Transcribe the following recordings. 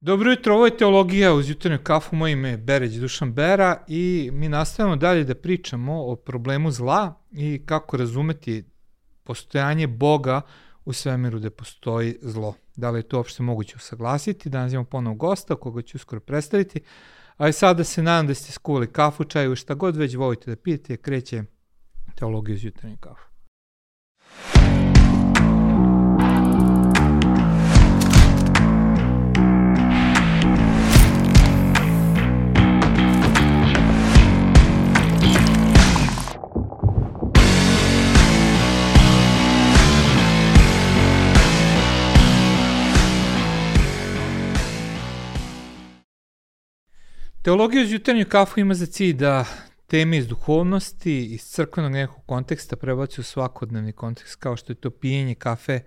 Dobro jutro, ovo je Teologija uz jutarnju kafu, moje ime je Bereć Dušan Bera i mi nastavljamo dalje da pričamo o problemu zla i kako razumeti postojanje Boga u svemiru gde postoji zlo. Da li je to uopšte moguće usaglasiti? Danas imamo ponovo gosta koga ću uskoro predstaviti. A i sada se nadam da ste skuvali kafu, čaju, šta god već volite da pijete, kreće Teologija uz jutarnju kafu. Teologija uz jutarnju kafu ima za cilj da teme iz duhovnosti, iz crkvenog nekog konteksta prebaci u svakodnevni kontekst, kao što je to pijenje kafe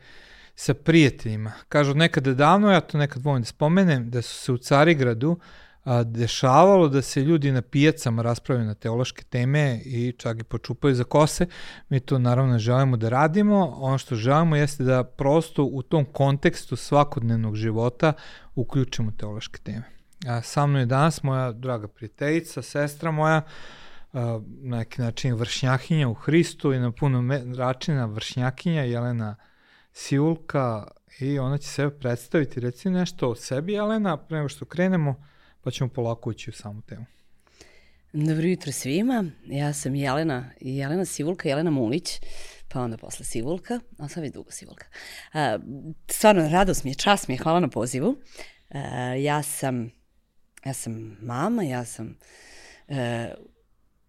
sa prijateljima. Kažu nekada davno, ja to nekad volim da spomenem, da su se u Carigradu a, dešavalo da se ljudi na pijacama raspravljaju na teološke teme i čak i počupaju za kose. Mi to naravno želimo da radimo. Ono što želimo jeste da prosto u tom kontekstu svakodnevnog života uključimo teološke teme. A, sa mnom je danas moja draga prijateljica, sestra moja, na neki način vršnjakinja u Hristu i na puno račina vršnjakinja Jelena Sivulka i ona će sebe predstaviti. Reci nešto o sebi, Jelena, pre nego što krenemo, pa ćemo polako ući u samu temu. Dobro jutro svima, ja sam Jelena, Jelena Sivulka, Jelena Mulić, pa onda posle Sivulka, a sad već dugo Sivulka. A, stvarno, radost mi je, čast mi je, hvala na pozivu. A, ja sam Ja sam mama, ja sam e,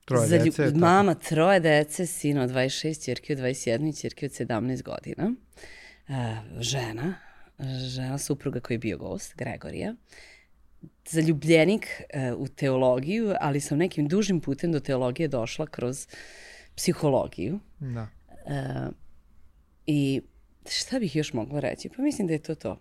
troje za, dece, tako. mama troje dece, sina od 26, čerke od 21 i čerke od 17 godina. E, žena, žena supruga koji je bio gost, Gregorija. Zaljubljenik e, u teologiju, ali sam nekim dužim putem do teologije došla kroz psihologiju. Da. E, I šta bih još mogla reći? Pa mislim da je to to.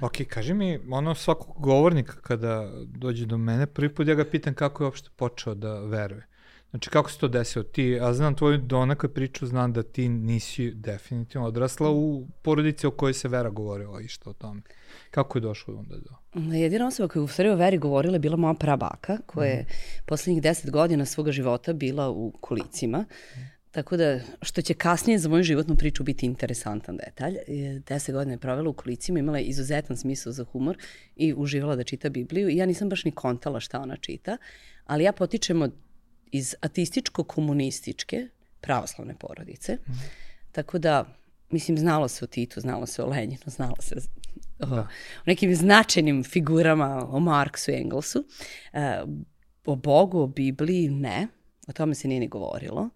Ok, kaži mi, ono svakog govornika kada dođe do mene, prvi put ja ga pitam kako je uopšte počeo da veruje. Znači, kako se to desilo? Ti, ja znam tvoju donakle priču, znam da ti nisi definitivno odrasla u porodici o kojoj se Vera govorila i što o tome. Kako je došlo onda do? Jedina osoba koja je u stvari o Veri govorila je bila moja prabaka, koja je mm. poslednjih deset godina svoga života bila u kolicima. Mm. Tako da, što će kasnije za moju životnu priču biti interesantan detalj. Deset godina je provela u kolicima, imala je izuzetan smisao za humor i uživala da čita Bibliju. I ja nisam baš ni kontala šta ona čita, ali ja potičem od, iz ateističko-komunističke pravoslavne porodice. Mm. Tako da, mislim, znalo se o Titu, znalo se o Lenjinu, znalo se o, da. o nekim značajnim figurama, o Marksu i Engelsu. E, o Bogu, o Bibliji, ne. O tome se nije ni govorilo. Uh,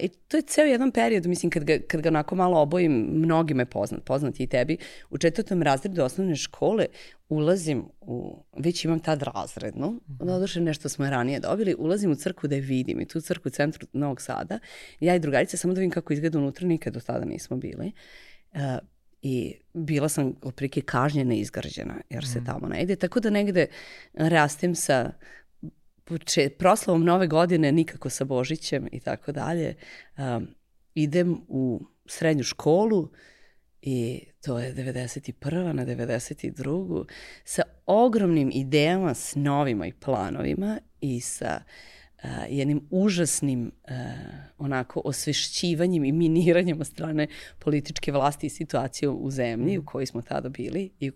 I to je ceo jedan period, mislim, kad ga, kad ga onako malo obojim, mnogi me poznat, poznati i tebi, u četvrtom razredu osnovne škole ulazim u, već imam tad razrednu, mm -hmm. doduše nešto smo je ranije dobili, ulazim u crkvu da je vidim i tu crkvu u centru Novog Sada, ja i drugarica samo da vidim kako izgleda unutra, nikad do tada nismo bili. Uh, i bila sam oprike kažnjena i izgrađena, jer se mm. tamo ne ide, tako da negde rastem sa puče, proslavom nove godine nikako sa Božićem i tako dalje. Um, idem u srednju školu i to je 91. na 92. sa ogromnim idejama, snovima i planovima i sa uh, jednim užasnim uh, onako osvešćivanjem i miniranjem od strane političke vlasti i situacije u zemlji u kojoj smo tada bili i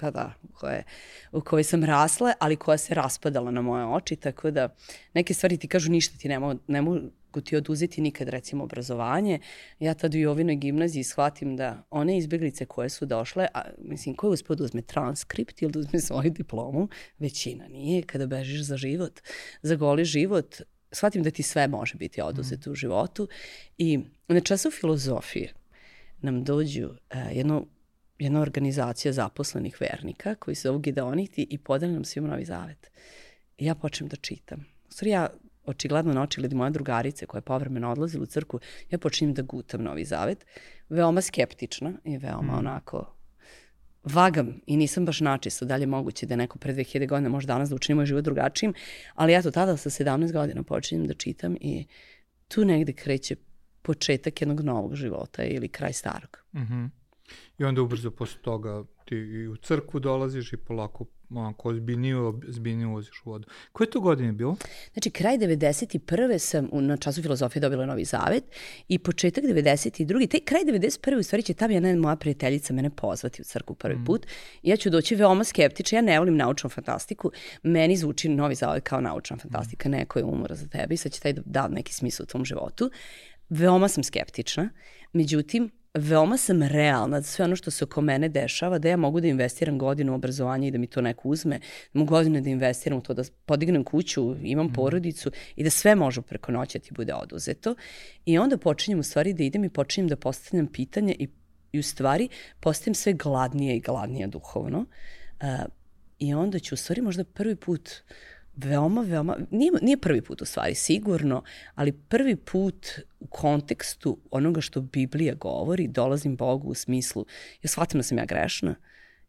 pa da, koje, u kojoj sam rasla, ali koja se raspadala na moje oči, tako da neke stvari ti kažu ništa ti ne mogu, ne mogu ti oduzeti nikad recimo obrazovanje. Ja tad u Jovinoj gimnaziji shvatim da one izbjeglice koje su došle, a, mislim, koje uspio da uzme transkript ili da uzme svoju diplomu, većina nije. Kada bežiš za život, za goli život, shvatim da ti sve može biti oduzeto mm. u životu. I na času filozofije nam dođu uh, jedno jedna organizacija zaposlenih vernika koji se zovu Gideoniti i podeli nam svima novi zavet. I ja počnem da čitam. U stvari ja očigledno na oči moja drugarice koja je povremeno odlazila u crku, ja počinjem da gutam novi zavet. Veoma skeptična i veoma mm. onako vagam i nisam baš načisto da li je moguće da je neko pre 2000 godina može danas da učini moj život drugačijim, ali ja to tada sa 17 godina počinjem da čitam i tu negde kreće početak jednog novog života ili kraj starog. Mhm. Mm I onda ubrzo posle toga ti i u crkvu dolaziš i polako onako ozbiljniju, ozbiljniju ulaziš u vodu. Koje to godine bilo? Znači, kraj 91. sam u, na času filozofije dobila Novi Zavet i početak 92. Taj kraj 91. u stvari će tam jedna moja prijateljica mene pozvati u crkvu prvi mm. put. Ja ću doći veoma skeptična, ja ne volim naučnu fantastiku. Meni zvuči Novi Zavet kao naučna fantastika, mm. neko je umora za tebe i sad će taj da neki smisla u tvom životu. Veoma sam skeptična, međutim, veoma sam realna za sve ono što se oko mene dešava, da ja mogu da investiram godinu u obrazovanje i da mi to neko uzme, da mogu godine da investiram u to, da podignem kuću, imam mm. porodicu i da sve može preko noća ti bude oduzeto. I onda počinjem u stvari da idem i počinjem da postavljam pitanje i, i u stvari postajem sve gladnije i gladnije duhovno. Uh, I onda ću u stvari možda prvi put veoma, veoma, nije, nije prvi put u stvari, sigurno, ali prvi put u kontekstu onoga što Biblija govori, dolazim Bogu u smislu, ja shvatim da sam ja grešna,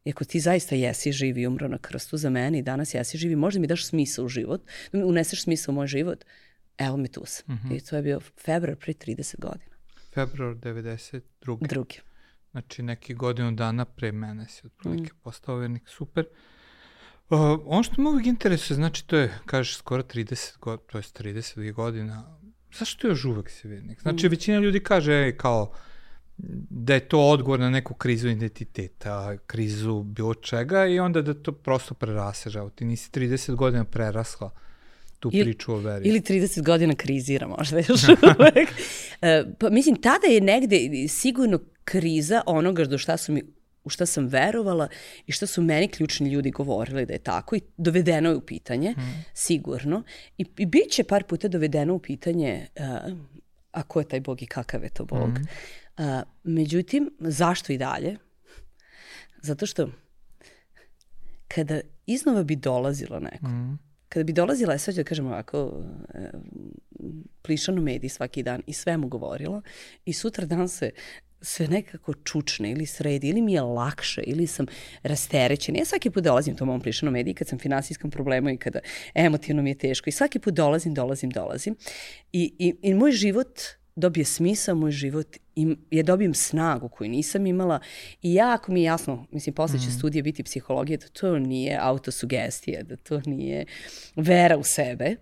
i ako ti zaista jesi živi i umro na krstu za mene i danas jesi živi, možda mi daš smisla u život, da mi uneseš smisla u moj život, evo mi tu sam. Mm -hmm. I to je bio februar pre 30 godina. Februar 92. Drugi. Znači neki godinu dana pre mene si otprilike mm. postao vernik. Super. Uh, Uh, ono što me uvijek interesuje, znači to je, kažeš, skoro 30 godina, to je 30 godina, zašto još uvek si vernik? Znači, mm. većina ljudi kaže, ej, kao, da je to odgovor na neku krizu identiteta, krizu bilo čega i onda da to prosto preraseže. Evo, ti nisi 30 godina prerasla tu ili, priču o veri. Ili 30 godina krizira možda još uvek. E, pa, mislim, tada je negde sigurno kriza onoga do šta su mi u šta sam verovala i šta su meni ključni ljudi govorili da je tako i dovedeno je u pitanje, mm. sigurno. I, I bit će par puta dovedeno u pitanje uh, a ko je taj Bog i kakav je to Bog. Mm. Uh, međutim, zašto i dalje? Zato što kada iznova bi dolazilo neko, mm. kada bi dolazila, ja sad ću da kažem ovako, e, plišano mediji svaki dan i sve mu govorilo i sutra dan se sve nekako čučne ili sredi, ili mi je lakše, ili sam rasterećena. Ja svaki put dolazim to mom plišanom mediji kad sam finansijskom problemu i kada emotivno mi je teško i svaki put dolazim, dolazim, dolazim. I, i, i moj život dobije smisao, moj život i ja dobijem snagu koju nisam imala i jako mi je jasno, mislim, posle će mm. studije biti psihologija, da to nije autosugestija, da to nije vera u sebe.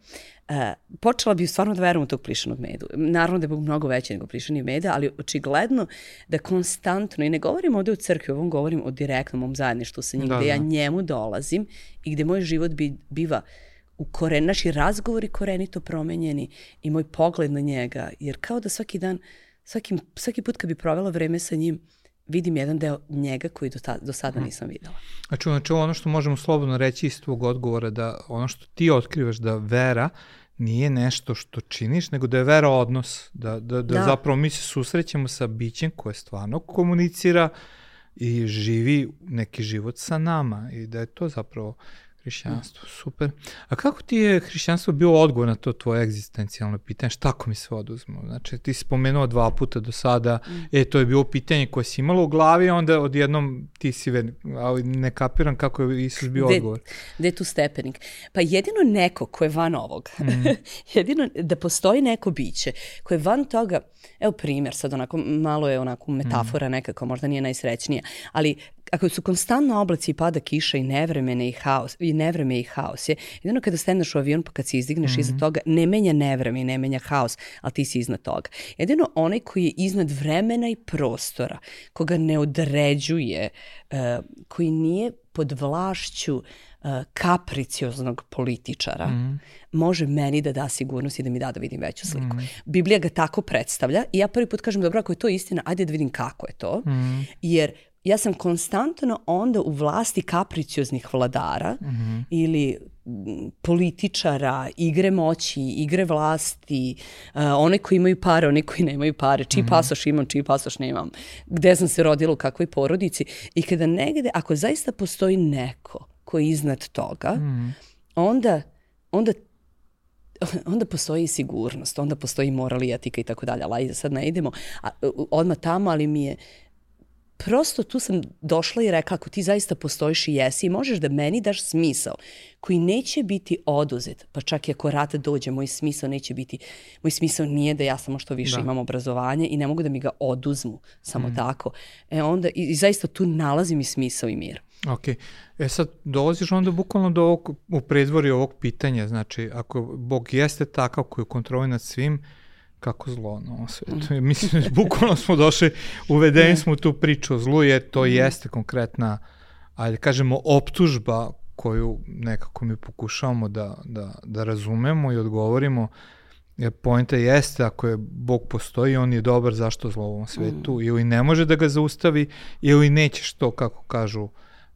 Uh, počela bi stvarno da verujem u tog plišanog medu. Naravno da je Bog mnogo veći nego plišani meda, ali očigledno da konstantno, i ne govorim ovde u crkvi, ovom govorim o direktnom mom zajedništvu sa njim, da, gde da. ja njemu dolazim i gde moj život bi, biva u koren, naši razgovori korenito promenjeni i moj pogled na njega, jer kao da svaki dan, svaki, svaki put kad bi provela vreme sa njim, vidim jedan deo njega koji do, ta, do sada mhm. nisam videla. Znači, znači ono što možemo slobodno reći iz tvog odgovora da ono što ti otkrivaš da vera nije nešto što činiš, nego da je vera odnos, da, da, da, da. zapravo mi se susrećemo sa bićem koje stvarno komunicira i živi neki život sa nama i da je to zapravo Hrišćanstvo, super. A kako ti je hrišćanstvo bilo odgovor na to tvoje egzistencijalno pitanje? Šta ako mi se oduzmo? Znači, ti si spomenuo dva puta do sada, mm. e, to je bilo pitanje koje si imala u glavi, onda odjednom ti si, ali ne kapiram kako je Isus bio de, odgovor. Gde je tu stepenik? Pa jedino neko ko je van ovog, mm. jedino da postoji neko biće koje je van toga, evo primer, sad onako, malo je onako metafora mm. nekako, možda nije najsrećnija, ali ako su konstantno oblaci i pada kiša i nevremene i haos, i nevreme i haos je, jedino kada steneš u avion pa kad se izdigneš mm -hmm. iza toga, ne menja nevreme i ne menja haos, ali ti si iznad toga. Jedino onaj koji je iznad vremena i prostora, koga ne određuje, uh, koji nije pod vlašću uh, kapricioznog političara, mm. može meni da da sigurnost i da mi da da vidim veću sliku. Mm. Biblija ga tako predstavlja i ja prvi put kažem, dobro, ako je to istina, ajde da vidim kako je to, mm. jer ja sam konstantno onda u vlasti kapricioznih vladara mm -hmm. ili političara, igre moći, igre vlasti, uh, one koji imaju pare, one koji nemaju pare, čiji mm -hmm. pasoš imam, čiji pasoš nemam, gde sam se rodila, u kakvoj porodici. I kada negde, ako zaista postoji neko koji je iznad toga, mm -hmm. onda, onda onda postoji sigurnost, onda postoji moral i etika i tako dalje, ali sad ne idemo a, odmah tamo, ali mi je prosto tu sam došla i rekla, ako ti zaista postojiš i jesi, možeš da meni daš smisao koji neće biti oduzet, pa čak i ako rat dođe, moj smisao neće biti, moj smisao nije da ja samo što više da. imam obrazovanje i ne mogu da mi ga oduzmu samo mm. tako. E onda, i, i zaista tu nalazim i smisao i mir. Ok. E sad, dolaziš onda bukvalno do ovog, u predvori ovog pitanja, znači, ako Bog jeste takav koji kontroli nad svim, kako zlo na ovom svetu. Mm. Mislim, bukvalno smo došli, uvedeni smo u tu priču o zlu, jer to mm. jeste konkretna, ajde kažemo, optužba koju nekako mi pokušavamo da, da, da razumemo i odgovorimo, jer pojenta jeste, ako je Bog postoji, on je dobar, zašto zlo u ovom svetu, mm. ili ne može da ga zaustavi, ili nećeš to, kako kažu,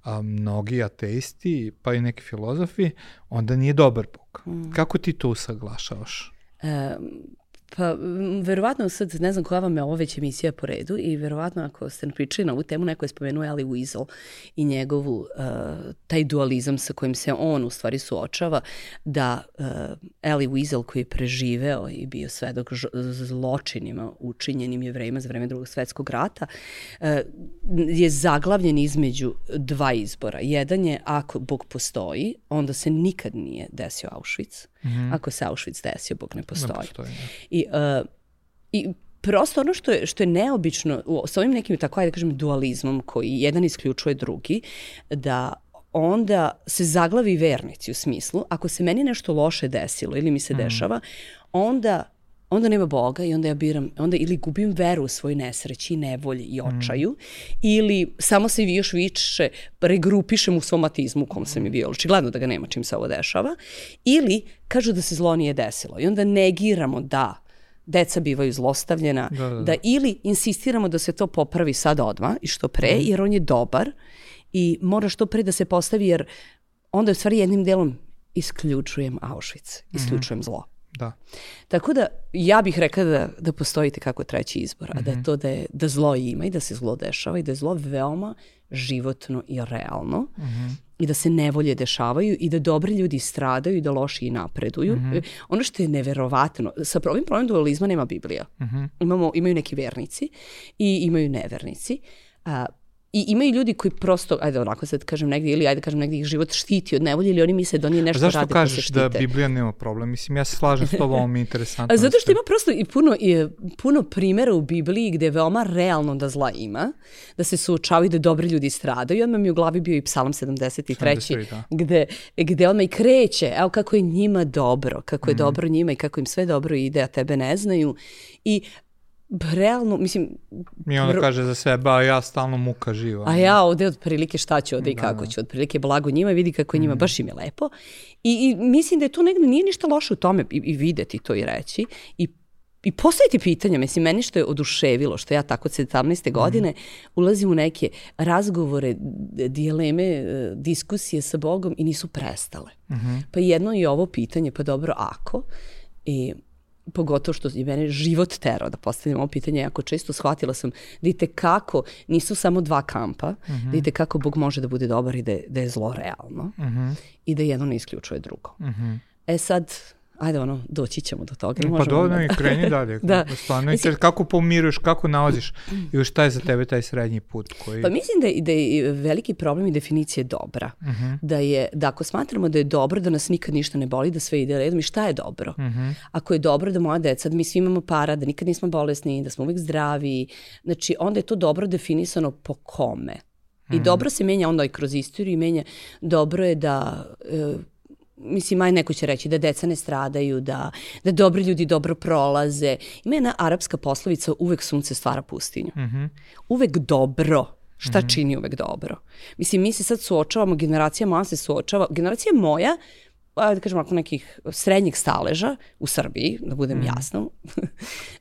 a, mnogi ateisti, pa i neki filozofi, onda nije dobar Bog. Mm. Kako ti to usaglašavaš? Pa, verovatno sad, ne znam koja vam je ovo već emisija po redu i verovatno ako ste pričali na ovu temu, neko je spomenuo Ali Weasel i njegovu, uh, taj dualizam sa kojim se on u stvari suočava, da uh, Ali Weasel koji je preživeo i bio svedok zločinima učinjenim jevrejima za vreme drugog svetskog rata, uh, je zaglavljen između dva izbora. Jedan je ako Bog postoji, onda se nikad nije desio Auschwitz, Mm -hmm. Ako se Auschwitz desio, Bog ne postoji. Ne postoji ne. I, uh, I prosto ono što je, što je neobično u, s ovim nekim, tako ajde da kažem, dualizmom koji jedan isključuje drugi, da onda se zaglavi vernici u smislu, ako se meni nešto loše desilo ili mi se mm. dešava, onda onda nema Boga i onda ja biram, onda ili gubim veru u svoj nesreći, nevolji i mm. očaju, mm. ili samo se još više regrupišem u svom atizmu u kom sam je bio, očigledno da ga nema čim se ovo dešava, ili kažu da se zlo nije desilo i onda negiramo da deca bivaju zlostavljena, da, da, da. da ili insistiramo da se to popravi sad odmah i što pre, mm. jer on je dobar i mora što pre da se postavi, jer onda u stvari jednim delom isključujem Auschwitz, isključujem mm. zlo. Da. Tako da ja bih rekla da, da postoji kako treći izbor, a mm -hmm. da mhm. to da, je, da zlo ima i da se zlo dešava i da je zlo veoma životno i realno mm -hmm. i da se nevolje dešavaju i da dobri ljudi stradaju i da loši i napreduju. Mm -hmm. Ono što je neverovatno, sa ovim problemom dualizma nema Biblija. Mm -hmm. Imamo, imaju neki vernici i imaju nevernici. A, I imaju ljudi koji prosto, ajde onako sad kažem negdje, ili ajde kažem negdje ih život štiti od nevolje, ili oni misle da oni nešto rade pa se štite. Zašto kažeš da Biblija nema problem? Mislim, ja se slažem s tobom, ovo mi je interesantno. Zato što ima prosto i puno, i puno primjera u Bibliji gde je veoma realno da zla ima, da se suočavaju da dobri ljudi stradaju. Odmah mi u glavi bio i psalam 73. 73 da. gde, gde odmah i kreće, evo kako je njima dobro, kako je mm. dobro njima i kako im sve dobro ide, a tebe ne znaju. I realno, mislim... Mi ona kaže za sebe, a ja stalno muka živa. A ja ovde otprilike šta ću ovde i da, kako da. ću, otprilike blago njima, vidi kako je njima, mm. baš im je lepo. I, I mislim da je to negde, nije ništa loše u tome i, i videti to i reći. I i postaviti pitanja, mislim, meni što je oduševilo, što ja tako od 17. godine mm. ulazim u neke razgovore, dijeleme, e, diskusije sa Bogom i nisu prestale. Mm -hmm. Pa jedno je ovo pitanje, pa dobro, ako? I pogotovo što je mene život terao da postavljam ovo pitanje, jako često shvatila sam da kako nisu samo dva kampa, uh -huh. da i kako Bog može da bude dobar i da je, da je zlo realno uh -huh. i da jedno ne isključuje drugo. Uh -huh. E sad, ajde ono, doći ćemo do toga. Pa dobro, i kreni dalje. da. Stvarno, Mislim, kako pomiruješ, kako nalaziš i šta je za tebe taj srednji put? Koji... Pa mislim da je, da je veliki problem i definicije dobra. Uh mhm. -huh. Da je, da ako smatramo da je dobro, da nas nikad ništa ne boli, da sve ide redom i šta je dobro? Uh mhm. -huh. Ako je dobro da moja deca, da mi svi imamo para, da nikad nismo bolesni, da smo uvek zdravi, znači onda je to dobro definisano po kome. I mm. dobro se menja onda i kroz istoriju i menja, dobro je da e, mislim, aj neko će reći da deca ne stradaju, da, da dobri ljudi dobro prolaze. Ima jedna arapska poslovica, uvek sunce stvara pustinju. Mm -hmm. Uvek dobro. Šta mm -hmm. čini uvek dobro? Mislim, mi se sad suočavamo, generacija moja se suočava, generacija moja da kažem ako nekih srednjeg staleža u Srbiji, da budem mm. jasno,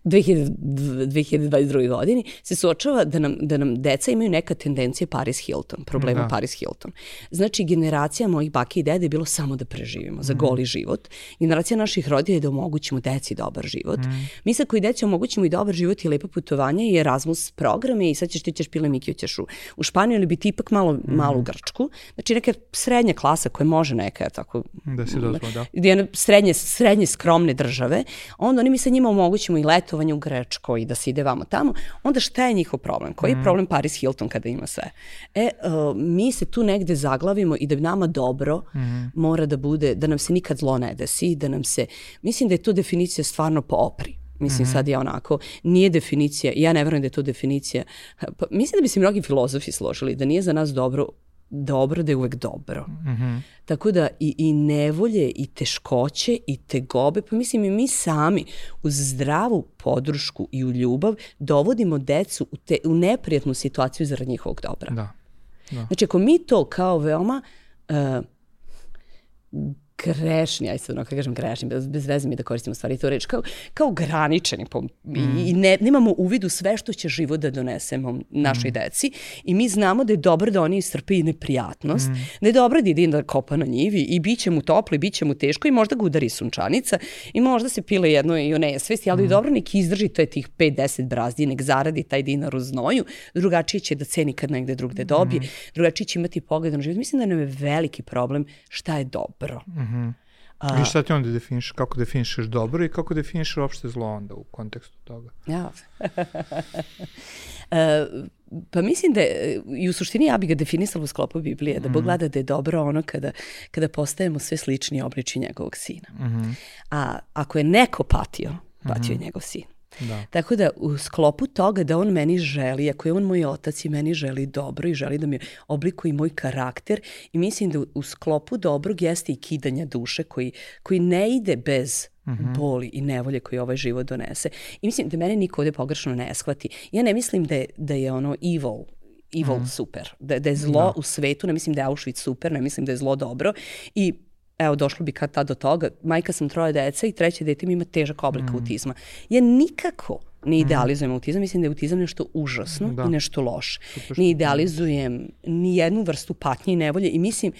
2022. godini, se suočava da nam, da nam deca imaju neka tendencija Paris Hilton, problema da. Paris Hilton. Znači, generacija mojih bake i dede je bilo samo da preživimo, za mm. goli život. Generacija naših rodija je da omogućimo deci dobar život. Mm. Mi sad koji deci omogućimo i dobar život i lepo putovanje i Erasmus programe i sad ćeš ti ćeš pile Mikiju ćeš u, u Španiju ili biti ipak malo, mm. malo u Grčku. Znači, neka srednja klasa koja može neka, tako, da si dozvolu, da. jedne srednje, srednje skromne države, onda oni mi sa njima omogućimo i letovanje u Grečkoj i da se ide vamo tamo, onda šta je njihov problem? Koji je mm. problem Paris Hilton kada ima sve? E, uh, mi se tu negde zaglavimo i da bi nama dobro mm. mora da bude, da nam se nikad zlo ne desi, da nam se, mislim da je to definicija stvarno popri. Mislim, mm -hmm. sad je onako, nije definicija, ja ne verujem da je to definicija, pa, mislim da bi se mnogi filozofi složili, da nije za nas dobro dobro da je uvek dobro. Mm -hmm. Tako da i, i nevolje i teškoće i tegobe, pa mislim i mi sami uz zdravu podršku i u ljubav dovodimo decu u, te, u neprijatnu situaciju zarad njihovog dobra. Da. da. Znači ako mi to kao veoma uh, grešni, aj sad ono, kažem grešni, bez, bez veze mi da koristimo stvari to reč, kao, kao graničeni po, mm. i ne, nemamo uvidu sve što će život da donesemo našoj mm. deci i mi znamo da je dobro da oni istrpe i neprijatnost, mm. da je dobro da ide da kopa na njivi i bit će mu toplo i bit će mu teško i možda ga udari sunčanica i možda se pile jedno i o nesvesti, ali mm. dobro nek izdrži to je tih 5-10 brazdi, nek zaradi taj dinar u znoju, drugačije će da ceni kad negde drugde dobije, mm. drugačije će imati pogled na život. Mislim da nam je veliki problem šta je dobro. Mm -hmm. A, I šta ti onda definiš, kako definišeš dobro i kako definišeš uopšte zlo onda u kontekstu toga? Ja. e, pa mislim da je, i u suštini ja bih ga definisala u sklopu Biblije, da Bog mhm. gleda da je dobro ono kada, kada postajemo sve slični obliči njegovog sina. Mm -hmm. A ako je neko patio, patio mm -hmm. je njegov sin. Da. Tako da u sklopu toga da on meni želi, ako je on moj otac i meni želi dobro i želi da mi oblikuje moj karakter i mislim da u sklopu dobrog jeste i kidanje duše koji, koji ne ide bez mm -hmm. boli i nevolje koji ovaj život donese. I mislim da mene niko ovde pogrešno ne shvati. Ja ne mislim da je, da je ono evil evil mm. super, da, da je zlo da. u svetu, ne mislim da je Auschwitz super, ne mislim da je zlo dobro i evo došlo bi kad tad do toga, majka sam troje dece i treće dete mi ima težak oblik mm. autizma. Ja nikako ne mm. idealizujem mm. autizam, mislim da je autizam nešto užasno da. i nešto loše. Ne idealizujem ni jednu vrstu patnje i nevolje i mislim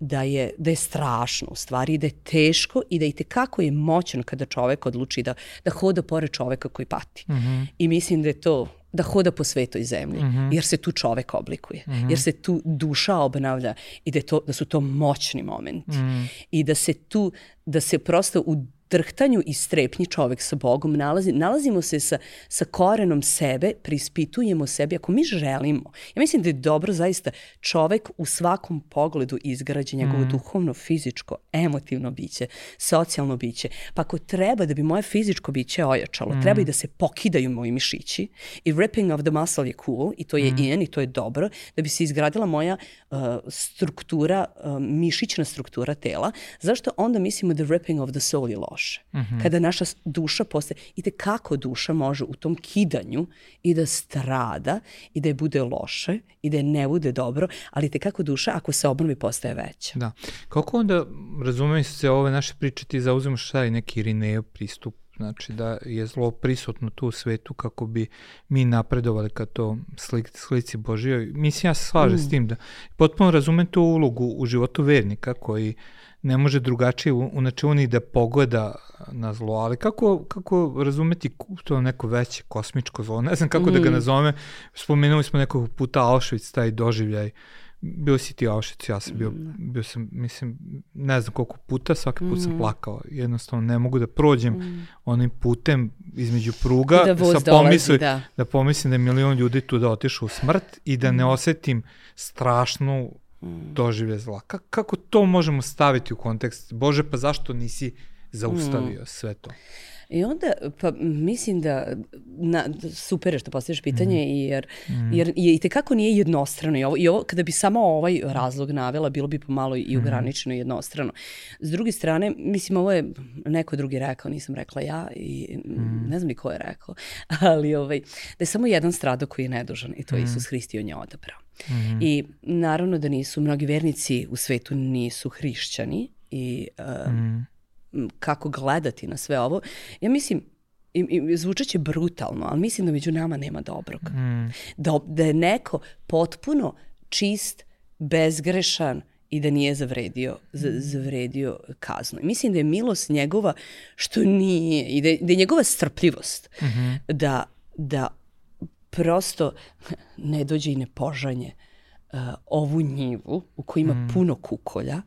da je, da je strašno u stvari, da je teško i da i tekako je moćan kada čovek odluči da, da hoda pored čoveka koji pati. Mm -hmm. I mislim da je to da hoda po svetoj zemlji, mm -hmm. jer se tu čovek oblikuje, mm -hmm. jer se tu duša obnavlja i da, to, da su to moćni momenti. Mm -hmm. I da se tu, da se prosto u drhtanju i strepnji čovek sa Bogom nalazi, nalazimo se sa, sa korenom sebe, prispitujemo sebe ako mi želimo. Ja mislim da je dobro zaista čovek u svakom pogledu izgrađe njegovo mm. duhovno, fizičko, emotivno biće, socijalno biće. Pa ako treba da bi moje fizičko biće ojačalo, mm. treba i da se pokidaju moji mišići i ripping of the muscle je cool i to je mm. in i to je dobro, da bi se izgradila moja uh, struktura, uh, mišićna struktura tela. Zašto onda mislimo da ripping of the soul je loš? Loše. Mm -hmm. Kada naša duša postaje, i te kako duša može u tom kidanju i da strada i da je bude loše i da je ne bude dobro, ali te kako duša ako se obnovi postaje veća. Da. Kako onda, razumijem se, ove naše priče ti zauzimo šta je neki Irinejo pristup znači da je zlo prisutno tu u svetu kako bi mi napredovali ka to slik, slici Božijoj. Mislim, ja se slažem mm. s tim da potpuno razumem tu ulogu u životu vernika koji ne može drugačije u ni da pogleda na zlo, ali kako, kako razumeti to neko veće kosmičko zlo, ne znam kako mm. da ga mm. nazove, spomenuli smo nekog puta Auschwitz, taj doživljaj, bio si ti Auschwitz, ja sam bio, mm. bio sam, mislim, ne znam koliko puta, svaki put mm. sam plakao, jednostavno ne mogu da prođem mm. onim putem između pruga, da sa pomisli, da. da pomislim da je milion ljudi tu da otišu u smrt i da ne mm. osetim strašnu. Doživlje zla. Ka kako to možemo staviti u kontekst? Bože, pa zašto nisi zaustavio mm. sve to? I onda, pa mislim da, na, super je što postaviš pitanje, mm. jer, mm. jer je, i tekako nije jednostrano. I ovo, I ovo, kada bi samo ovaj razlog navela, bilo bi pomalo i mhm. ograničeno mm. jednostrano. S druge strane, mislim, ovo je neko drugi rekao, nisam rekla ja i mm. ne znam ni ko je rekao, ali ovaj, da je samo jedan strado koji je nedužan i to mm. Isus Hrist i on je odabrao. Mm. I naravno da nisu, mnogi vernici u svetu nisu hrišćani i uh, mm kako gledati na sve ovo. Ja mislim, i, i zvučeće brutalno, ali mislim da među nama nema dobrog. Mm. Da, da je neko potpuno čist, bezgrešan i da nije zavredio, zavredio kaznu. I mislim da je milost njegova što nije, i da je, da je njegova strpljivost mm -hmm. da, da prosto ne dođe i ne požanje uh, ovu njivu u kojoj ima mm. puno kukolja,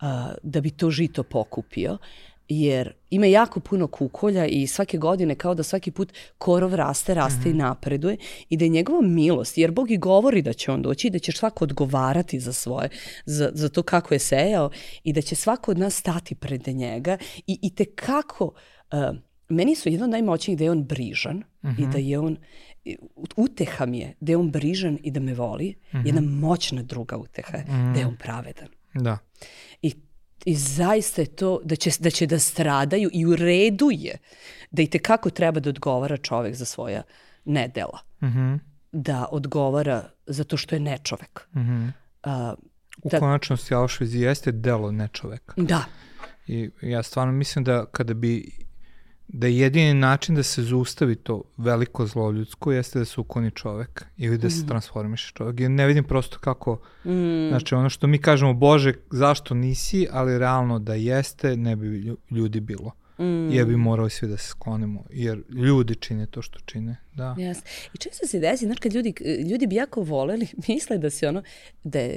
a, da bi to žito pokupio jer ima jako puno kukolja i svake godine kao da svaki put korov raste, raste mm -hmm. i mhm. napreduje i da je njegova milost, jer Bog i govori da će on doći i da će svako odgovarati za svoje, za, za to kako je sejao i da će svako od nas stati pred njega i, i te kako, uh, meni su jedno od najmoćnijih da je on brižan mm -hmm. i da je on, uteha mi je da je on brižan i da me voli, mm -hmm. jedna moćna druga uteha je mm -hmm. da je on pravedan. Da. I I zaista je to da će, da će da stradaju i u redu je da i tekako treba da odgovara čovek za svoja nedela. Mm -hmm. Da odgovara zato što je nečovek. Mm -hmm. A, u da, konačnosti Auschwitz jeste delo nečoveka. Da. I ja stvarno mislim da kada bi da je jedini način da se zaustavi to veliko zlo ljudsko jeste da se ukloni čovek ili da se mm. transformiše čovek. Ja ne vidim prosto kako, mm. znači ono što mi kažemo, Bože, zašto nisi, ali realno da jeste, ne bi ljudi bilo. Mm. Jer bi morali svi da se sklonimo, jer ljudi čine to što čine. Da. Yes. I često se desi, znaš, kad ljudi, ljudi bi jako voleli, misle da se ono, da je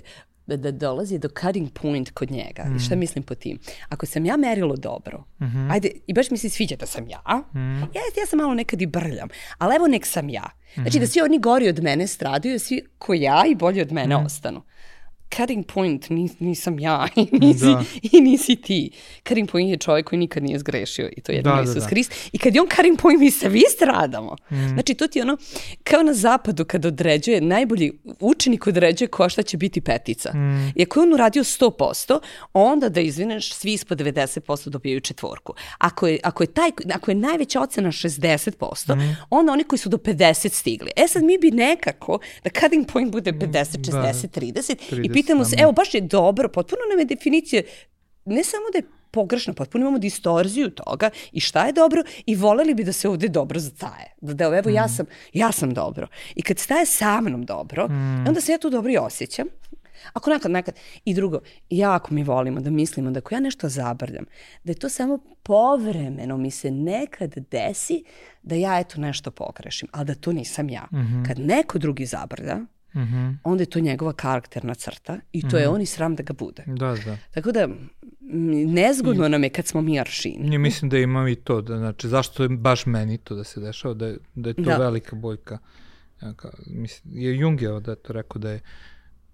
da dolazi do cutting point kod njega. Mm. I šta mislim po tim? Ako sam ja merilo dobro, mm -hmm. ajde, i baš mi se sviđa da sam ja, mm. ja, ja sam malo nekad i brljam, ali evo nek sam ja. Znači mm -hmm. da svi oni gori od mene stradaju, da svi ko ja i bolji od mene mm. ostanu cutting point nis, nisam ja i nisi, da. i nisi ti. Cutting point je čovjek koji nikad nije zgrešio i to je jedno da, Isus da, da. Hrist. I kad je on cutting point, mi se vi stradamo. Mm. Znači, to ti je ono, kao na zapadu kad određuje, najbolji učenik određuje ko šta će biti petica. Mm. I ako je on uradio 100%, onda da izvineš, svi ispod 90% dobijaju četvorku. Ako je, ako je, taj, ako je najveća ocena 60%, mm. onda oni koji su do 50 stigli. E sad mi bi nekako, da cutting point bude 50, 60, da. 30, 30 i pitamo se, evo baš je dobro, potpuno nam je definicija, ne samo da je pogrešno, potpuno imamo distorziju toga i šta je dobro i voleli bi da se ovde dobro zastaje. Da, da evo mm. ja, sam, ja sam dobro. I kad staje sa mnom dobro, mm. onda se ja tu dobro i osjećam. Ako nekad, nekad. I drugo, jako mi volimo da mislimo da ako ja nešto zabrljam, da je to samo povremeno mi se nekad desi da ja eto nešto pogrešim, ali da to nisam ja. Mm -hmm. Kad neko drugi zabrlja, mm -hmm. onda je to njegova karakterna crta i to mm -hmm. je mhm. on i sram da ga bude. Da, da. Tako da, nezgodno I, nam je kad smo mi aršini. Ja mislim da imam i to, da, znači, zašto je baš meni to da se dešava, da je, da je to da. velika boljka. Ja, ka, mislim, je Jung je da to rekao da je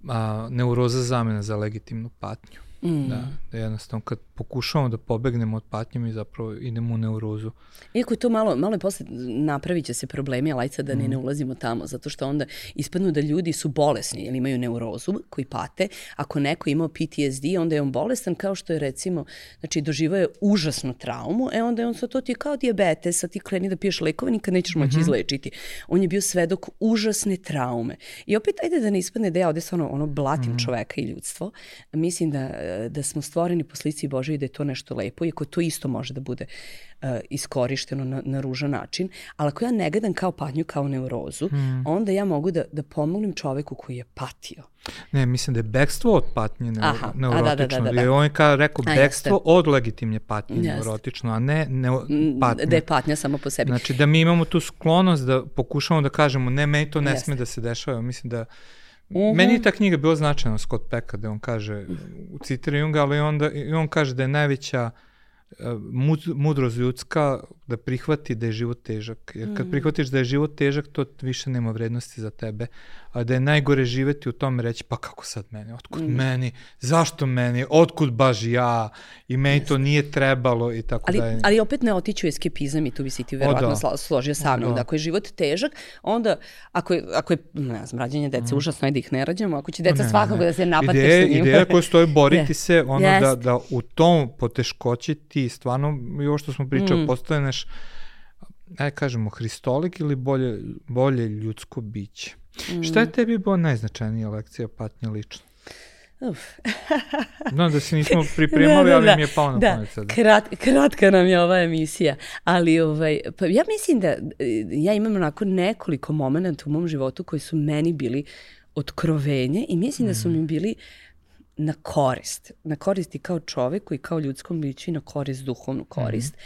a, neuroza zamena za legitimnu patnju. Mm. Da, da jednostavno kad pokušavamo da pobegnemo od patnje mi zapravo idemo u neurozu. Iako je to malo, malo je posle napravit će se problemi, ali da ne, mm. ne ulazimo tamo, zato što onda ispadnu da ljudi su bolesni ili imaju neurozu koji pate. Ako neko imao PTSD, onda je on bolestan kao što je recimo, znači doživao je užasnu traumu, e onda je on sa to ti je kao diabetes, a ti kreni da piješ lekove, nikad nećeš moći mm -hmm. izlečiti. On je bio svedok užasne traume. I opet, ajde da ne ispadne da ja ovde stvarno ono blatim mm. čoveka i ljudstvo. Mislim da, da smo stvoreni po slici Bože i da je to nešto lepo, iako to isto može da bude uh, iskorišteno na, na ružan način, ali ako ja ne gledam kao patnju, kao neurozu, mm. onda ja mogu da, da pomognem čoveku koji je patio. Ne, mislim da je bekstvo od patnje neuro, Aha, neurotično. Da, da, da, da, da. Jer on je kao rekao a, bekstvo jeste. od legitimne patnje jeste. neurotično, a ne, ne patnja. Da je patnja samo po sebi. Znači da mi imamo tu sklonost da pokušamo da kažemo ne, meni to ne jeste. sme da se dešava. Mislim da Uh -huh. Meni je ta knjiga bila značajna Scott Pecka, da on kaže, citira Junga, ali onda, i on kaže da je najveća mudrost ljudska da prihvati da je život težak. Jer kad mm. prihvatiš da je život težak, to više nema vrednosti za tebe. A da je najgore živeti u tome reći, pa kako sad meni, otkud mm. meni, zašto meni, otkud baš ja, i meni Jeste. to nije trebalo i tako ali, dalje. Ali opet ne otiću eskepizam i tu bi si ti verovatno da. složio sa mnom. Da. da ako je život težak, onda ako je, ako je ne znam, rađenje dece, mm. užasno je da ih ne rađamo, ako će deca ne, svakako ne. da se napate ideja, sa njim. Ideja koja stoji boriti yes. se, ono yes. da, da u tom poteškoći ti stvarno, i ovo što smo pričali, mm. postaneš aj kažemo, hristolik ili bolje, bolje ljudsko biće. Mm. Šta je tebi bila najznačajnija lekcija patnje lično? Uf. no, da se nismo pripremali, da, da, da. ali mi je pao na da. pamet sada. Krat, kratka nam je ova emisija, ali ovaj, pa ja mislim da ja imam onako nekoliko momenta u mom životu koji su meni bili otkrovenje i mislim mm. da su mi mm. bili na korist. Na korist i kao čoveku i kao ljudskom biću i na korist, duhovnu korist. Mm.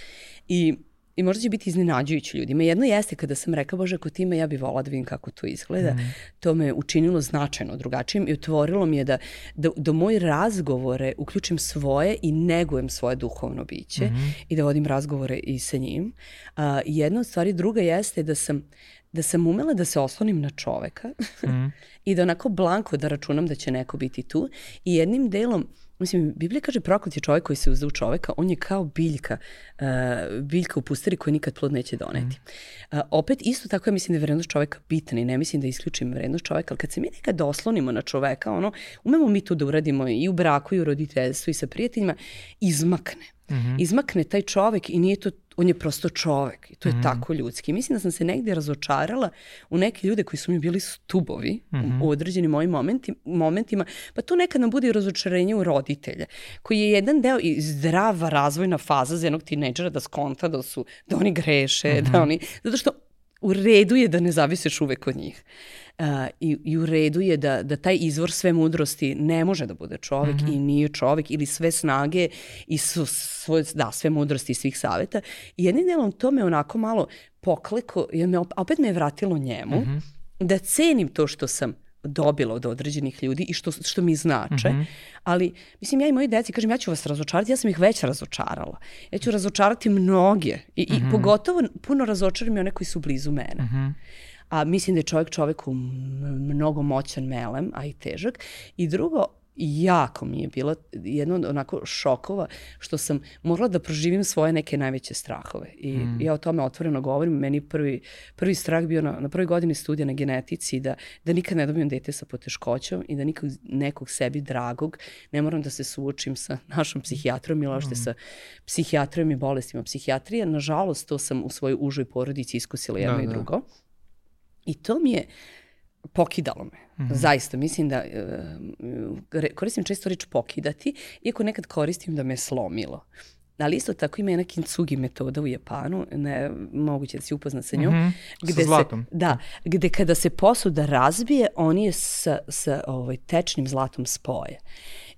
I i možda će biti iznenađujući ljudima. Jedno jeste kada sam rekla, bože, ako ti ima, ja bih volala da vidim kako to izgleda. Mm. To me učinilo značajno drugačijim i otvorilo mi je da, da, da moj razgovore uključim svoje i negujem svoje duhovno biće mm i da vodim razgovore i sa njim. A, jedna od stvari druga jeste da sam da sam umela da se oslonim na čoveka mm. i da onako blanko da računam da će neko biti tu i jednim delom Mislim, Biblija kaže proklet je čovjek koji se uzda u čoveka, on je kao biljka, uh, biljka u pusteri koja nikad plod neće doneti. Mm. Uh, opet, isto tako ja mislim da je vrednost čoveka bitna i ne mislim da isključim vrednost čoveka, ali kad se mi nekad oslonimo na čoveka, ono, umemo mi to da uradimo i u braku i u roditeljstvu i sa prijateljima, izmakne. Mm -hmm. Izmakne taj čovek i nije to on je prosto čovek i to je mm. tako ljudski. Mislim da sam se negde razočarala u neke ljude koji su mi bili stubovi mm -hmm. u, mhm. određenim mojim momenti, momentima, pa to nekad nam bude i razočarenje u roditelje, koji je jedan deo i zdrava razvojna faza za jednog tinejdžera da skonta da su, da oni greše, mm -hmm. da mhm. oni, zato što u redu je da ne zaviseš uvek od njih. Uh, i, I u redu je da, da taj izvor sve mudrosti ne može da bude čovek mm -hmm. i nije čovek ili sve snage i su, svoje, da, sve mudrosti i svih saveta. I jednim delom to me onako malo pokleko, jer me, opet me je vratilo njemu, mm -hmm. da cenim to što sam dobila od određenih ljudi i što, što mi znače. Mm -hmm. Ali, mislim, ja i moji deci, kažem, ja ću vas razočarati, ja sam ih već razočarala. Ja ću razočarati mnoge i, mm -hmm. i mhm. pogotovo puno razočaram i one koji su blizu mene. Mm -hmm. A mislim da je čovjek čoveku mnogo moćan melem, a i težak. I drugo, jako mi je bilo jedno od onako šokova što sam morala da proživim svoje neke najveće strahove. I mm. ja o tome otvoreno govorim. Meni prvi, prvi strah bio na, na prvoj godini studija na genetici da, da nikad ne dobijem dete sa poteškoćom i da nikog, nekog sebi dragog ne moram da se suočim sa našom psihijatrom ili ošte mm. sa psihijatrijom i bolestima psihijatrije. Nažalost, to sam u svojoj užoj porodici iskusila jedno da, i da. I to mi je pokidalo me. Mm -hmm. Zaista, mislim da uh, koristim često reč pokidati, iako nekad koristim da me slomilo. Ali isto tako ima jedna kintsugi metoda u Japanu, ne, moguće da si upoznat sa njom. Mm -hmm. gde sa zlatom. Se, da, gde kada se posuda razbije, on je sa, sa ovaj, tečnim zlatom spoje.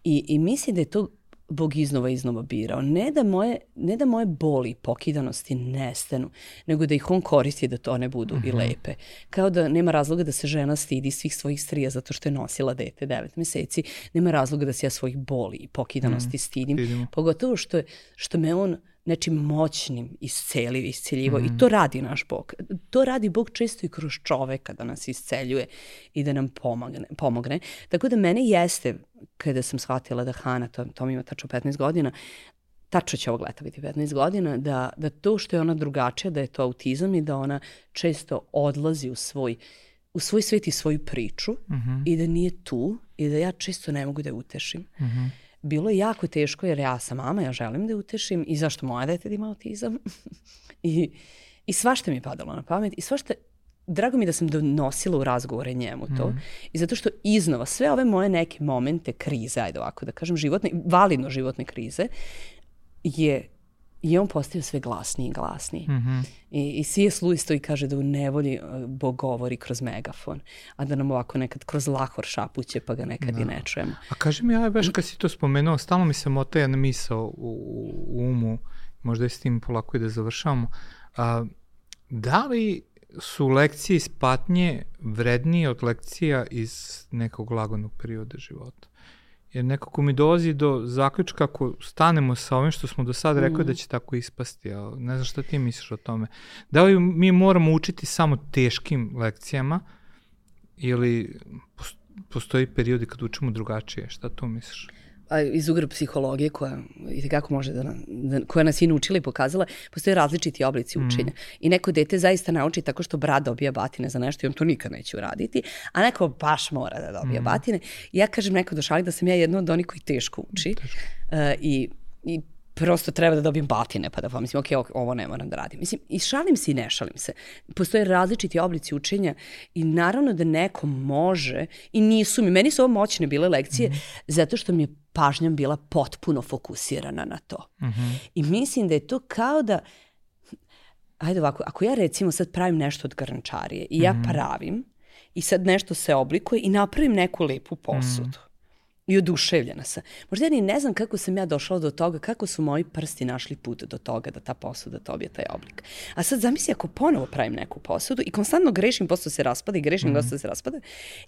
I, I mislim da je to Bog iznova iznova birao. Ne da moje, ne da moje boli pokidanosti nestanu, nego da ih on koristi da to ne budu mm -hmm. i mhm. lepe. Kao da nema razloga da se žena stidi svih svojih strija zato što je nosila dete devet meseci. Nema razloga da se ja svojih boli i pokidanosti mm, stidim. Vidimo. Pogotovo što, je, što me on nečim moćnim iscelio, isceljivo mm. i to radi naš Bog. To radi Bog često i kroz čoveka da nas isceljuje i da nam pomogne. pomogne. Tako da mene jeste, kada sam shvatila da Hana, to, to mi ima tačno 15 godina, tačno će ovog leta biti 15 godina, da, da to što je ona drugačija, da je to autizam i da ona često odlazi u svoj u svoj svet i svoju priču mm -hmm. i da nije tu i da ja često ne mogu da je utešim. Mm -hmm bilo je jako teško jer ja sam mama, ja želim da utešim i zašto moja dete da ima autizam. I, I svašta mi je padalo na pamet i svašta drago mi da sam donosila u razgovore njemu to. Mm. I zato što iznova sve ove moje neke momente krize, ajde ovako da kažem, životne, validno životne krize, je I on postaje sve glasniji i glasniji. Mm -hmm. I, I C.S. Lewis to i kaže da u nevolji uh, Bog govori kroz megafon, a da nam ovako nekad kroz lahor šapuće pa ga nekad da. i ne čujemo. A kaži mi, ja baš kad si to spomenuo, stalno mi se mota jedna misao u, u umu, možda je s tim polako i da završamo. A, da li su lekcije iz patnje vrednije od lekcija iz nekog lagodnog perioda života? Jer nekako mi dolazi do zaključka ako stanemo sa ovim što smo do sada rekli mm. da će tako ispasti, ali ne znam šta ti misliš o tome. Da li mi moramo učiti samo teškim lekcijama ili postoji periodi kad učimo drugačije? Šta tu misliš? Iz ugra psihologije koja i kako može da, da koja nas i naučila i pokazala, postoje različiti oblici mm. učenja. Mm. I neko dete zaista nauči tako što brat dobija batine za nešto i on to nikad neće uraditi, a neko baš mora da dobije mm. batine. I ja kažem neko do šali da sam ja jedna od onih koji teško uči. Teško. Uh, i, I prosto treba da dobijem batine pa da pomislim, ok, ovo ne moram da radim. Mislim, i šalim se i ne šalim se. Postoje različiti oblici učenja i naravno da neko može i nisu mi, meni su ovo moćne bile lekcije mm -hmm. zato što mi je pažnja bila potpuno fokusirana na to. Mm -hmm. I mislim da je to kao da, ajde ovako, ako ja recimo sad pravim nešto od grančarije i ja mm -hmm. pravim i sad nešto se oblikuje i napravim neku lepu posudu. Mm -hmm I oduševljena sam. Možda ja ni ne znam kako sam ja došla do toga, kako su moji prsti našli put do toga da ta posuda dobije taj oblik. A sad zamisli ako ponovo pravim neku posudu i konstantno grešim, posto se raspada i grešim, mm -hmm. se raspada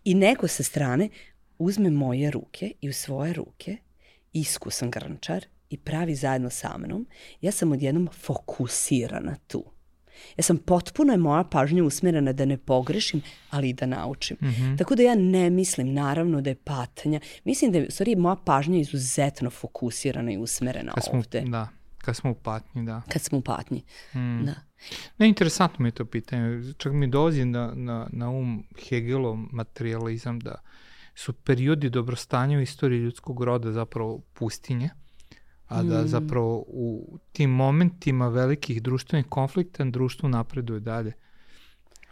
i neko sa strane uzme moje ruke i u svoje ruke iskusan grančar i pravi zajedno sa mnom, ja sam odjednom fokusirana tu. Ja sam potpuno je moja pažnja usmerena da ne pogrešim, ali i da naučim. Mm -hmm. Tako da ja ne mislim, naravno, da je patnja. Mislim da je, sorry, moja pažnja izuzetno fokusirana i usmerena kad smo, ovde. Da, kad smo u patnji, da. Kad smo u patnji, mm. da. Ne, interesantno mi je to pitanje. Čak mi dolazi na, na, na um Hegelov materializam da su periodi dobrostanja u istoriji ljudskog roda zapravo pustinje a da mm. zapravo u tim momentima velikih društvenih konflikta društvo napreduje dalje.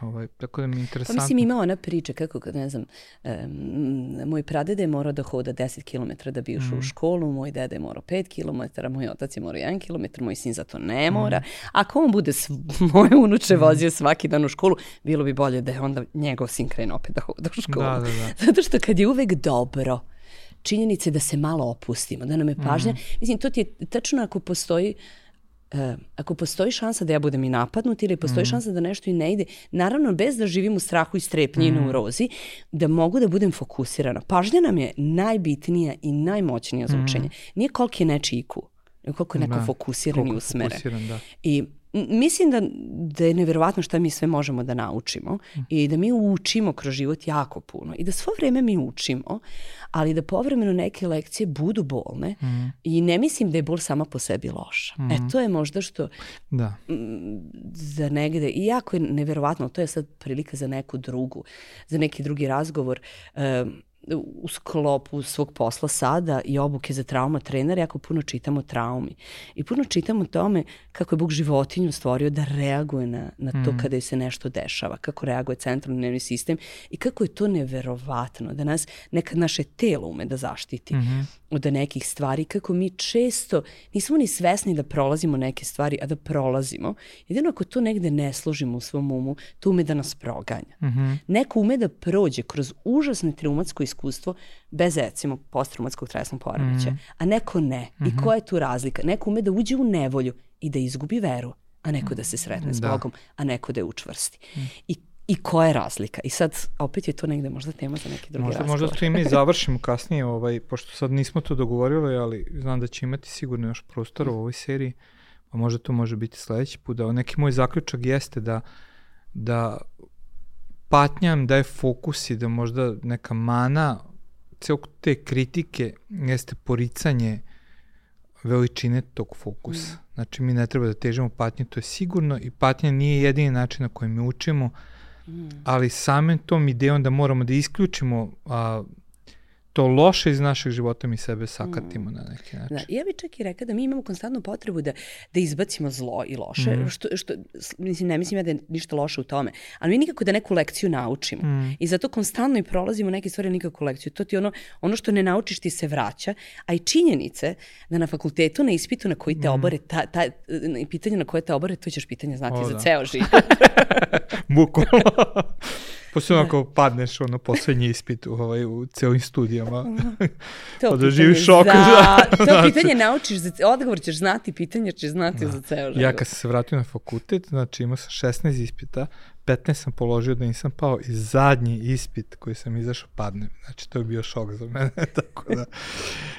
Ovaj, tako da mi je interesantno. Pa mislim ima ona priča kako, ne znam, um, moj pradede je morao da hoda 10 km da bi ušao mm. u školu, moj dede je morao 5 km, moj otac je morao 1 km, moj sin za to ne mora. Mm. Ako on bude moje unuče mm. vozio svaki dan u školu, bilo bi bolje da je onda njegov sin krene opet da hoda u školu. Da, da, da. Zato što kad je uvek dobro, činjenice da se malo opustimo, da nam je pažnja. Mm. Mislim, to ti je tačno ako postoji Uh, ako postoji šansa da ja budem i napadnut ili postoji mm. šansa da nešto i ne ide, naravno bez da živim u strahu i strepnji i mm. neurozi, da mogu da budem fokusirana. Pažnja nam je najbitnija i najmoćnija za mm. učenje. Nije koliko je nečiji nego koliko je neko da. fokusiran i usmeren. Fokusiran, da. I Mislim da, da je neverovatno šta mi sve možemo da naučimo i da mi učimo kroz život jako puno i da svo vreme mi učimo, ali da povremeno neke lekcije budu bolne mm. i ne mislim da je bol sama po sebi loša. Mm. E to je možda što da. za negde, i jako je neverovatno, to je sad prilika za neku drugu, za neki drugi razgovor, um, u sklopu svog posla sada i obuke za trauma trener, jako puno čitam o traumi. I puno čitam o tome kako je Bog životinju stvorio da reaguje na, na to mm. kada joj se nešto dešava, kako reaguje centralni nervni sistem i kako je to neverovatno da nas nekad naše telo ume da zaštiti. Mm -hmm od nekih stvari, kako mi često nismo ni svesni da prolazimo neke stvari, a da prolazimo. Jedino ako to negde ne složimo u svom umu, to ume da nas proganja. Mm -hmm. Neko ume da prođe kroz užasno traumatsko iskustvo bez, recimo, posttraumatskog stresnog poremeća, mm -hmm. a neko ne. Mm -hmm. I mhm. koja je tu razlika? Neko ume da uđe u nevolju i da izgubi veru, a neko da se sretne s da. Bogom, a neko da je učvrsti. Mm. I i koja je razlika. I sad, opet je to negde možda tema za neki drugi možda, razgovor. Možda to i mi završimo kasnije, ovaj, pošto sad nismo to dogovorili, ali znam da će imati sigurno još prostora u ovoj seriji, pa možda to može biti sledeći put. Da, neki moj zaključak jeste da, da patnjam daje fokus i da možda neka mana celog te kritike jeste poricanje veličine tog fokusa. Mm. Znači, mi ne treba da težimo patnje, to je sigurno i patnja nije jedini način na koji mi učimo, Mm. Ali samim tom idejom da moramo da isključimo a, to loše iz našeg života mi sebe sakatimo mm. na neki način. Da, ja bih čak i rekao da mi imamo konstantnu potrebu da, da izbacimo zlo i loše, mm. što, što, mislim, ne mislim ja da je ništa loše u tome, ali mi nikako da neku lekciju naučimo. Mm. I zato konstantno i prolazimo neke stvari nikakvu lekciju. To ti ono, ono što ne naučiš ti se vraća, a i činjenice da na fakultetu, na ispitu na koji te mm. obore, ta, ta, pitanje na koje te obore, to ćeš pitanje znati o, za da. ceo život. Bukvalno. Posebno ako padneš ono poslednji ispit u, ovaj, u celim studijama. to pa da živiš šok. Za, da, to znači, pitanje naučiš, za, odgovor ćeš znati, pitanje ćeš znati da. za ceo život. Ja kad sam se vratio na fakultet, znači imao sam 16 ispita, 15 sam položio da nisam pao i zadnji ispit koji sam izašao padne. Znači, to je bio šok za mene. Tako da,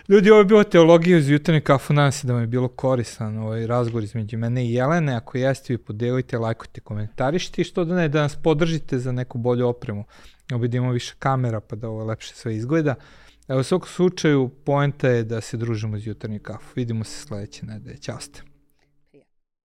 ljudi, ovo je bilo teologija uz jutarnju kafu. Nadam se da vam je bilo koristan ovaj razgovor između mene i Jelene. Ako jeste, vi podelite, lajkujte, komentarišite i što da ne, da nas podržite za neku bolju opremu. Obidimo da više kamera pa da ovo lepše sve izgleda. Evo, u svakom slučaju, poenta je da se družimo uz jutarnju kafu. Vidimo se sledeće nedelje. Ćao ste.